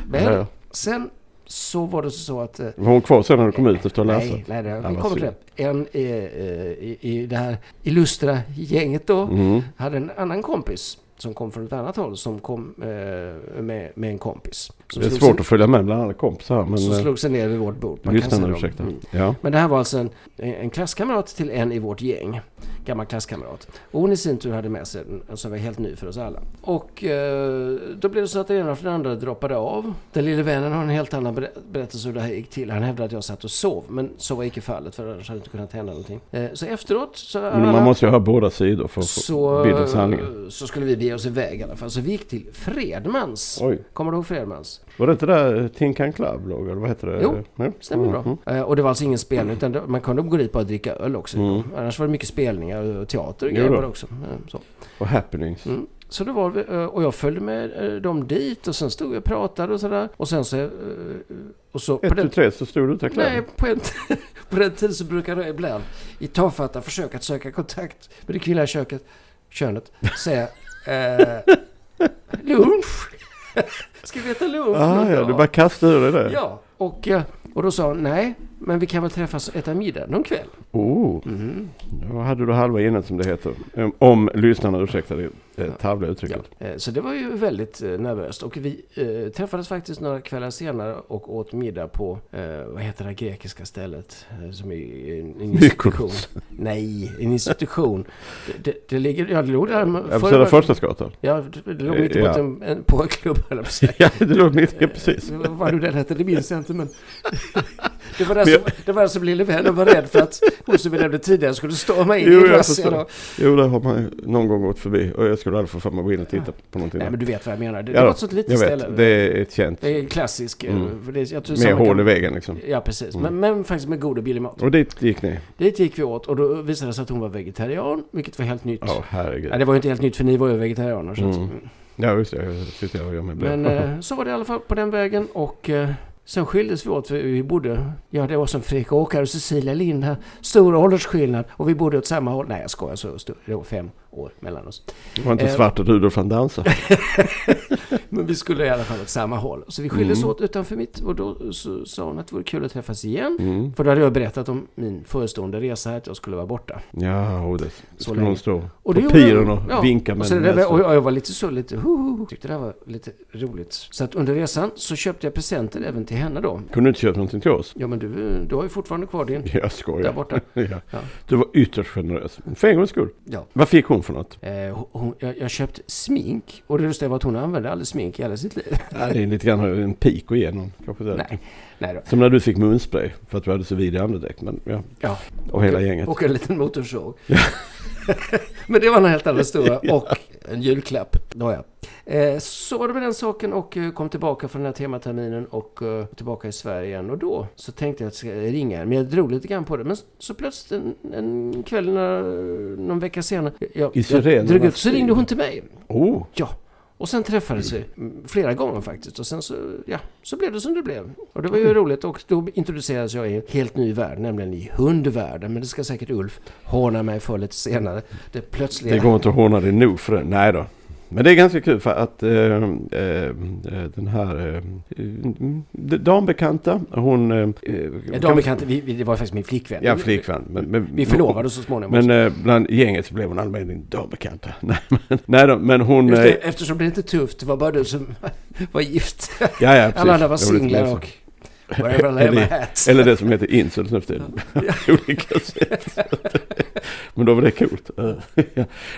Men sen så var det så att... eh, Var hon kvar sen när du kom ut efter att ha läst? Nej, nej, Ja, vi kommer till det. En eh, eh, i, i det här illustra gänget då Mm. hade en annan kompis som kom från ett annat håll som kom eh, med, med en kompis. Det är svårt sig, att följa med bland alla kompisar men som eh, slog sig ner vid vårt bord. Man kan lyssnarna säga ursäkta. Mm. Ja. Men det här var alltså en, en klasskamrat till en i vårt gäng. gammal klasskamrat. Och hon i sin tur hade med sig en som var helt ny för oss alla. Och eh, då blev det så att den ena efter den andra droppade av. Den lille vännen har en helt annan ber- berättelse hur det här gick till. Han hävdade att jag satt och sov, men så var icke fallet för annars hade det inte kunnat hända någonting. Eh, så efteråt så... Men man måste ju ha båda sidor för att få så, bilden sanningen. så skulle vi bege oss iväg i alla fall. Så vi gick till Fredmans. Oj. Kommer du ihåg Fredmans? Var det inte där Tinkan Club låg? Eller vad heter det? Jo, Ja. Stämmer Mm, bra. mm. Eh, och det var alltså ingen spelning utan man kunde gå dit bara och dricka öl också. Mm. Annars var det mycket spelningar och teater och grejer också. Eh, Så. Och happenings. Mm. Så det var vi, eh, och jag följde med eh, dem dit och sen stod jag och pratade och sådär. Och sen så... eh, Och så Ett, den, tre så stod du utan kläder. nej, på, en, på den tiden så brukade jag ibland i tafatta försök att söka kontakt med det kvinnliga köket, könet säga eh, lunch. Ska vi äta lunch? Ah, ja, dag? du bara kastade ur dig det. Ja, och, eh, och då sa hon nej, men vi kan väl träffas och äta middag någon kväll. Oh, Mhm. då hade du halva innan som det heter. Om lyssnarna ursäktar det eh, tarvliga Ja. uttrycket. eh, Så det var ju väldigt eh, nervöst. Och vi eh, träffades faktiskt några kvällar senare och åt middag på, eh, vad heter det grekiska stället? Eh, som är en, institution. Mykonos. Nej, en institution. Det, det, det ligger, ja det låg där. Ja, på Södra Förstadsgatan. Ja, det låg mitt emot Ja. en, en porrklubb. Ja, det låg mitt ja, precis. Vad nu den hette, det minns jag inte men... Det var som, det var som lille vännen var rädd för att hon som vi nämnde tidigare skulle storma in Jo, i en jag razzia förstår. då. Jo, där har man ju någon gång gått förbi. Och jag skulle aldrig få för mig att gå in och titta på någonting. Nej där. men du vet vad jag menar. Det, Ja det var ett sånt litet jag ställe. det är ett känt. Det är klassisk. eh, Mm. Jag Med hål kan- i väggen liksom. Ja precis. Mm. Men, men faktiskt med god och billig mat. Och dit gick ni? Dit gick vi åt och då visade det sig att hon var vegetarian. Vilket var helt nytt. Ja, herregud. Nej, det var ju inte helt nytt för ni var ju vegetarianer. Så Mm. Ja, just det. Jag gör mig blöt. Men eh, så var det i alla fall på den vägen och eh, sen skildes vi åt för vi bodde, ja det var som Fredrik Åkare och Cecilia Lind här, stor åldersskillnad och vi bodde åt samma håll. Nej jag skojar, så stor, det var fem år mellan oss. Det var inte eh, svart och Rudolf van dansa. Men vi skulle i alla fall åt samma håll. Så vi skildes Mm. åt utanför mitt och då så sa hon att det vore kul att träffas igen. Mm. För då hade jag berättat om min förestående resa här, att jag skulle vara borta. Ja, och det Så skulle länge. hon stå Och på piren och Ja. vinka Och, med så en det där, näsa. och jag var lite så lite, ho, tyckte det var lite roligt. Så att under resan så köpte jag presenter även till henne då. Kunde du inte köpa någonting till oss? Ja men du, du har ju fortfarande kvar din. Jag skojar. Där borta. ja. Ja. Du var ytterst generös. För en gångs skull. Ja. Vad fick hon för något? Eh, hon, jag, jag köpte smink och det lustiga var att hon använde aldrig smink i hela sitt liv. Ja, det är lite grann en pik att ge någon. Kanske där. Nej, nej då. Som när du fick munspray för att du hade så vid andedräkt. Men ja, Ja. och hela gänget. Och en liten motorsåg. Men det var en helt annan historia. Och en julklapp. Nåja. Eh, så var det med den saken och eh, kom tillbaka från den här tematerminen och eh, tillbaka i Sverige igen. Och då så tänkte jag att jag ska ringa. Men jag drog lite grann på det. Men så plötsligt en, en kväll när, någon vecka senare. Jag, I jag drog ut, så ringde hon till mig. Oh, Ja. Och sen träffades vi mm, flera gånger faktiskt. Och sen så, ja, så blev det som det blev. Och det var ju roligt. Och då introducerades jag i en helt ny värld, nämligen i hundvärlden. Men det ska säkert Ulf håna mig för lite senare. Det plötsliga... det går inte att håna dig nog för det. Nej då. Men det är ganska kul för att eh, eh, den här eh, eh, dambekanta, hon... Eh, Ja, de bekanta, vi, vi, det var faktiskt min flickvän. Ja, flickvän. Men, men, Vi förlovade oss så småningom. Men eh, bland gänget så blev hon allmänt dambekanta. Nej, men, nej då, men hon... Just eh, det, eftersom det inte är tufft, det var bara du som var gift. ja, ja, precis. Alla andra var singlar och... Wherever I lay my hat. Eller det som heter incels nu för tiden. Olika sätt. men då var det coolt.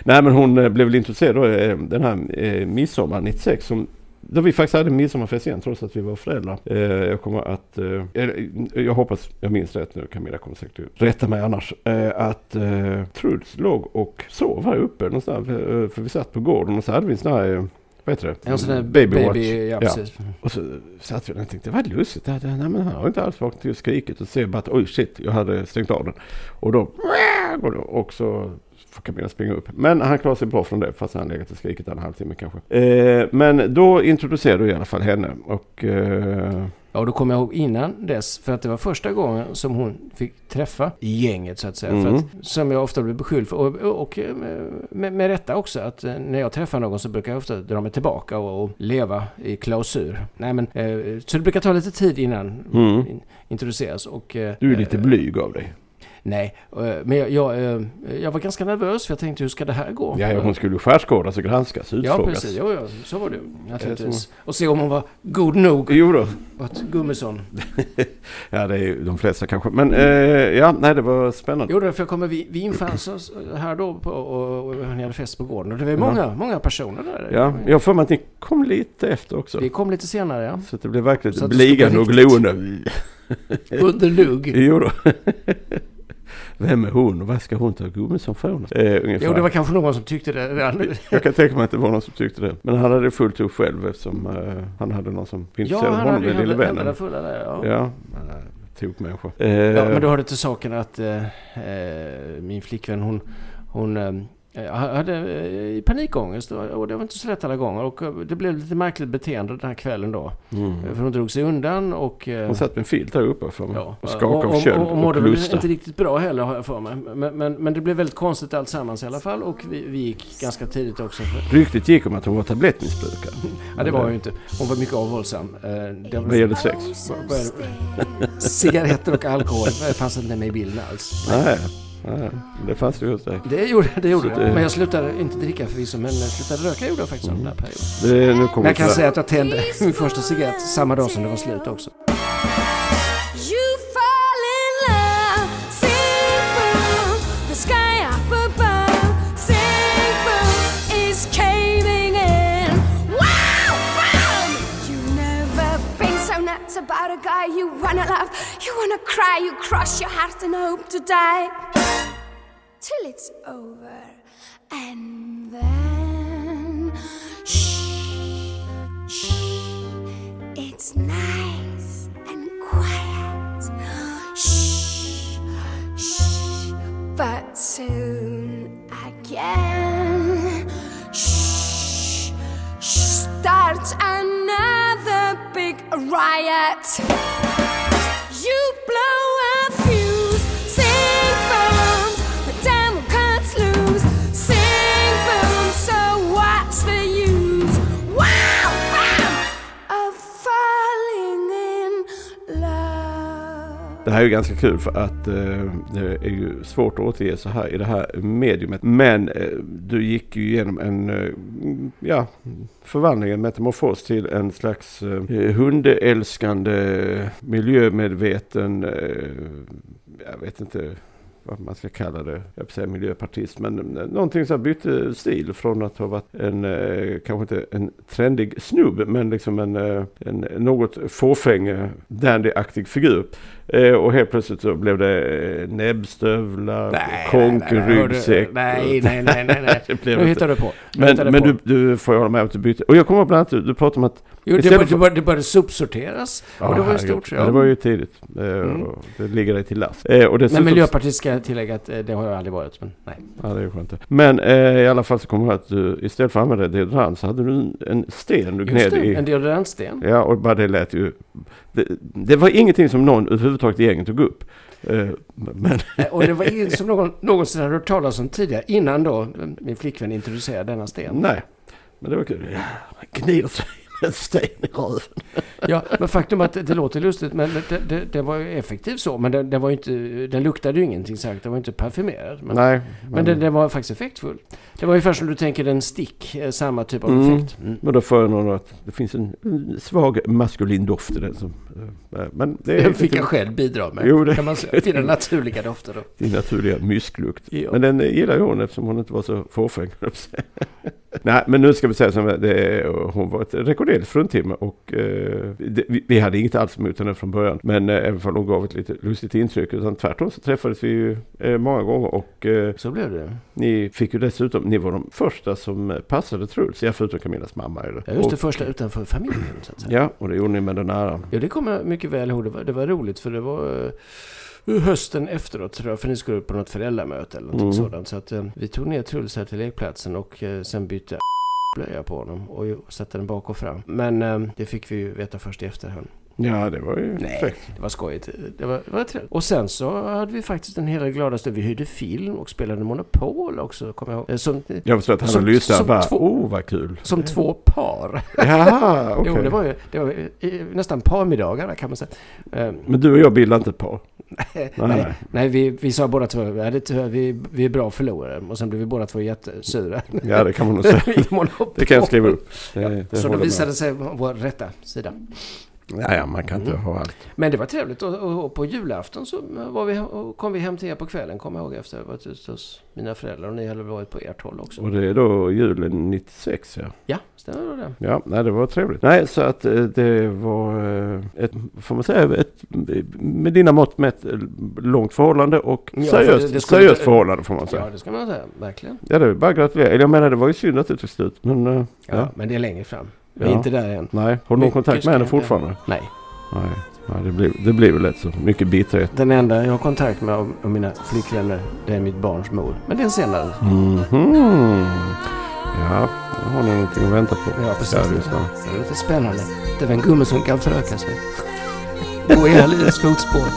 Nej men hon eh, blev väl intresserad då eh, den här eh, midsommar 96 som då vi faktiskt hade midsommarfest igen trots att vi var föräldrar. Eh, jag kommer att, eh, jag hoppas jag minns rätt nu, Camilla kommer säkert rätta mig annars. Eh, att eh, Truls låg och sov här uppe någonstans. För, för vi satt på gården och så hade vi en sån här, vad heter det? En sån där Baby baby, ja, Ja. Och så satt vi där och tänkte, vad lustigt. Det nej, men han har inte alls vaknat till och skrikit. Och ser bara att oj shit, jag hade stängt av den. Och då, och så får Camilla springa upp. Men han klarar sig bra från det fast han legat och skrikit en halvtimme kanske. Eh, men då introducerade du i alla fall henne. Och eh, Ja, då kommer jag ihåg innan dess, för att det var första gången som hon fick träffa gänget så att säga. Mm. För att, som jag ofta blir beskylld för, och, och, och med, med rätta också, att eh, när jag träffar någon så brukar jag ofta dra mig tillbaka och, och leva i klausur. Nej men, eh, så det brukar ta lite tid innan Mm. in, introduceras. Och, eh, du är lite eh, blyg av dig. Nej, eh, men jag, jag, eh, jag var ganska nervös för jag tänkte hur ska det här gå? Ja, ja, hon skulle skärskådas och granskas, Ja, utfrågas. precis. Jo, ja, så var det naturligtvis. så. Och se om hon var god nog Jo då. åt Gummesson. Ja, det är de flesta kanske. Men eh, ja, nej, det var spännande. Jo, därför jag kommer vi, vi infanns här då på, och, och ni hade fest på gården. Och det var många, många personer där. Ja, jag har för mig att ni kom lite efter också. Vi kom lite senare, ja. Så det blev verkligen bligande och gloende. Under lugg. Jo då. Vem är hon och vad ska hon ta Gummesson för honom? Eh, ungefär. Jo, det var kanske någon som tyckte det. Jag kan tänka mig att det var någon som tyckte det. Men han hade fullt upp själv eftersom eh, han hade någon som var Ja, honom, den lille vännen. fulla där, ja. Ja, eh, tokmänniska. Eh, Ja, men då hörde till saken att eh, eh, min flickvän hon, hon eh, hade eh, panikångest och, det var inte så lätt alla gånger. Och eh, det blev lite märkligt beteende den här kvällen då. mm. För hon drog sig undan och... Hon satt med en filt här uppe för mig. Ja, och skakade av köld och, och och, mådde väl inte riktigt bra heller har jag för mig. Men, men, men det blev väldigt konstigt alltsammans i alla fall och vi, vi gick ganska tidigt också. Ryktet gick om att hon var tablettmissbrukare. ja, det var ju inte. Hon var mycket avhållsam. Det Vad gäller sex? Cigaretter och alkohol det fanns inte med i bilden alls. Nej, nej, det fanns det hos dig. Det gjorde det. Gjorde det. Men jag slutade inte dricka förviso, men jag slutade röka gjorde jag faktiskt under den här perioden. Det, nu kommer Men jag kan säga att jag tände min första cigarett samma dag som det var slut också. Wanna love, you wanna cry, you cross your heart and hope to die till it's over, and then shh, shh, it's nice and quiet. Shh, shh, but soon again, shh, shh, starts another big riot. Är ju ganska kul för att eh, det är ju svårt att återge så här i det här mediumet. Men eh, du gick ju igenom en eh, ja, förvandling, en metamorfos till en slags eh, eh hundälskande, eh, miljömedveten, eh, jag vet inte vad man ska kalla det, jag vill säga miljöpartist, men eh, någonting som bytte stil från att ha varit en, kanske inte en trendig snubb, men liksom en, en något fåfäng, dandyaktig dandy-aktig figur. Eh, och helt plötsligt så blev det eh, näbbstövlar, konkeryggsäck. Nej, nej, nej, nej, nej. Det blev Nu hittar du på. Men, hittar men du, du får hålla med om att du bytte. Och jag kommer bland annat, du, pratade om att... Jo, det, bör, det, för- bör, det började sopsorteras. och det var ju stort. Ja, det var ju tidigt. Eh, och Det ligger dig till last. Och dessutom, Men Miljöpartiet ska tillägga att det har jag aldrig varit. Men nej. Ja, det är skönt. Men eh, i alla fall så kommer jag att du istället för att använda deodorant så hade du en, en sten du gned i. en deodorantsten. Ja, och bara det lät ju... Det, det var ingenting som någon överhuvudtaget i gänget tog upp. Eh, men Och det var inget som någon någonsin hade hört talas om tidigare. Innan då min flickvän introducerade denna sten. nej, men det var kul. Ja, man gnider sig en sten i röven. Ja, men faktum att det, det låter lustigt, men det, det, det var ju effektivt så. Men den, var inte, den luktade ju ingenting sagt. Den var inte parfymerad. Men, Nej, men den, den var faktiskt effektfull. Det var ungefär som du tänker en stick, eh, samma typ av Mm. effekt. Mm. Men då får jag nog att det finns en, en svag maskulin doft i den. Som, eh, men det Den fick lite jag själv bidra med. Jo, det- kan man säga. Till den naturliga doften då. din naturliga mysklukt. Ja. Men den gillar ju hon eftersom hon inte var så fåfäng. Nej, men nu ska vi säga som det är, hon var ett rekorderligt fruntimmer och eh, det, vi, vi hade inget alls emot henne från början. Men eh, även om hon gav ett lite lustigt intryck. Utan tvärtom så träffades vi ju eh, många gånger och eh, Så blev det. ni fick ju dessutom, ni var de första som eh, passade Truls. Ja, förutom Camillas mamma. Eller? Ja, just det och, första utanför familjen så att säga. Ja, och det gjorde ni med den ära. Ja, det kommer jag mycket väl ihåg. Det var, det var roligt för det var eh, hösten efteråt tror jag. För ni skulle på något föräldramöte eller någonting Mm. sådant. Så att eh, vi tog ner Truls här till lekplatsen och eh, sen bytte blöja på honom och satte den bak och fram. Men eh, det fick vi ju veta först i efterhand. Ja, det var ju Nej, fräckt. det var skojigt. Det var, det var trevligt. Och sen så hade vi faktiskt en hel glada stund. Vi hyrde film och spelade Monopol också, kommer jag ihåg. Eh, Som, Jag förstår att han Som- lyssnade som bara, två- oh vad kul. som två par. Jaha, okej. Jo, det var ju det var nästan parmiddagar kan man säga. Eh, Men du och jag bildar inte par. Nej, nej. nej, vi, vi sa båda två tur, vi, vi är bra förlorare. Och sen blev vi båda två jättesura. Ja, det kan man nog säga. Det kan jag skriva upp. Det, Ja, det så då visade med. sig vår rätta sida. Ja, man kan inte ha allt. Men det var trevligt och, och, och på julafton så var vi, kom vi hem till er på kvällen, kommer jag ihåg, efter att ha varit ute hos mina föräldrar. Och ni hade varit på ert håll också. Och det är då julen 96 ja. Ja, stämmer det? Ja, nej, det var trevligt. Nej, så att eh, det var eh, ett, får man säga, ett, med dina mått mätt eh, långt förhållande och Ja, för seriöst, det skulle seriöst förhållande får man säga. Ja, det ska man säga. Verkligen. Ja, det är bara att gratulera. Eller jag menar, det var ju synd att det tog slut. Men Ja, ja. Men det är längre fram. Vi är Ja. inte där än. nej. Har du någon kontakt med henne fortfarande? Nej. Nej, nej det, blir, det blir väl lätt så. Mycket bitterhet. Den enda jag har kontakt med av, av mina flickvänner, det är mitt barns mor. Men det är senare. Mhm. Ja, då har ni någonting att vänta på. Ja, precis. Ja, det är. Det är lite spännande. Det var en gummi som kan föröka sig. Gå i Hallis fotspår.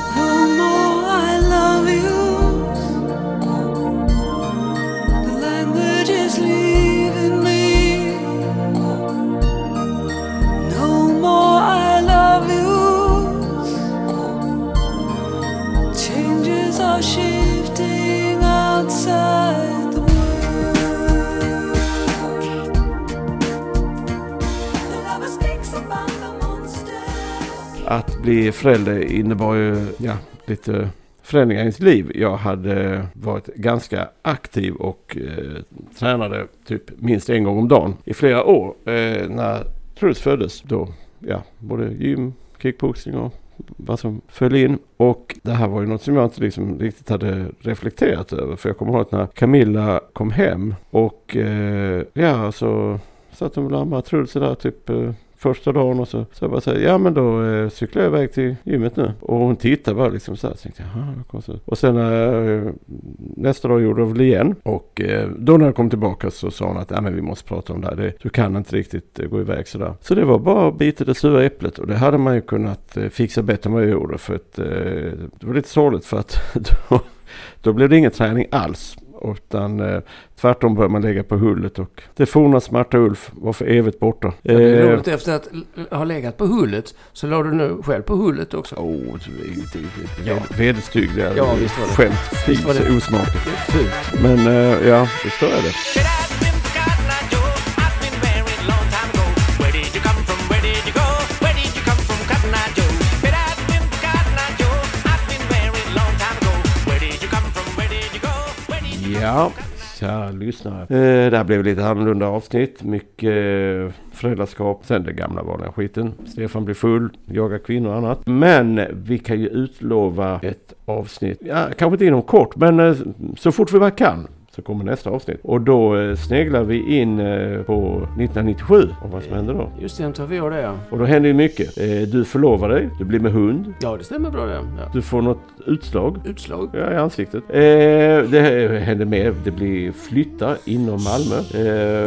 Att bli förälder innebar ju ja, lite förändringar i mitt liv. Jag hade varit ganska aktiv och eh, tränade typ minst en gång om dagen i flera år. Eh, när Truls föddes då, ja, både gym, kickboxing och vad som föll in. Och det här var ju något som jag inte liksom riktigt hade reflekterat över. För jag kommer ihåg att när Camilla kom hem och eh, ja, så satt hon och ammade Truls där typ eh, första dagen och så, sa jag bara så här. ja men då eh, cyklar jag iväg till gymmet nu. Och hon tittade bara liksom så här. Så tänkte jag, "Jaha, konstigt. Och sen eh, nästa dag gjorde jag väl igen. Och eh, då när jag kom tillbaka så sa hon att ja, men vi måste prata om det här. Det, du kan inte riktigt eh, gå iväg sådär. Så det var bara att bita det sura äpplet. Och det hade man ju kunnat eh, fixa bättre än vad jag gjorde. För att eh, det var lite sorgligt för att då, då blev det ingen träning alls. Utan eh, tvärtom började man lägga på hullet och det forna smarta Ulf var för evigt borta. Det är Eh, roligt efter att ha legat på hullet så la du nu själv på hullet också. Åh, det är inte Ja. vederstyggliga Ja, visst var det. skämt. Visst var det. osmakligt. Fult. Men eh, ja, det står jag det. Ja, kära lyssnare. Eh, det här blev lite annorlunda avsnitt. Mycket eh, föräldraskap. Sen den gamla vanliga skiten. Stefan blir full, jagar kvinnor och annat. Men vi kan ju utlova ett avsnitt. Ja, kanske inte inom kort, men eh, så fort vi bara kan. Så kommer nästa avsnitt. Och då eh, sneglar vi in eh, på 1997 och vad som händer då. Just det, tar vi gör det ja. Och då händer ju mycket. Eh, du förlovar dig, du blir med hund. Ja, det stämmer bra det. Ja. Du får något utslag. Utslag. Ja, i ansiktet. Det händer mer. Det blir flyttar inom Malmö.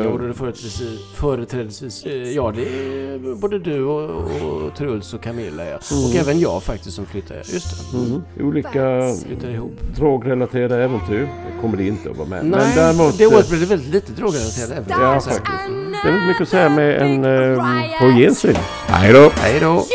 Gjorde det företrädesvis, företrädesvis ja det är både du och, och Truls och Camilla ja. Och även jag faktiskt som flyttar. Just det. mm, olika Flyttar ihop. drogrelaterade äventyr. Det kommer det inte att vara med. Nej, Men däremot... det eh, året blev det väldigt lite drogrelaterat även. Ja, faktiskt. Det är inte mycket att säga med en eh, på gensyn. Hej då! Hej då!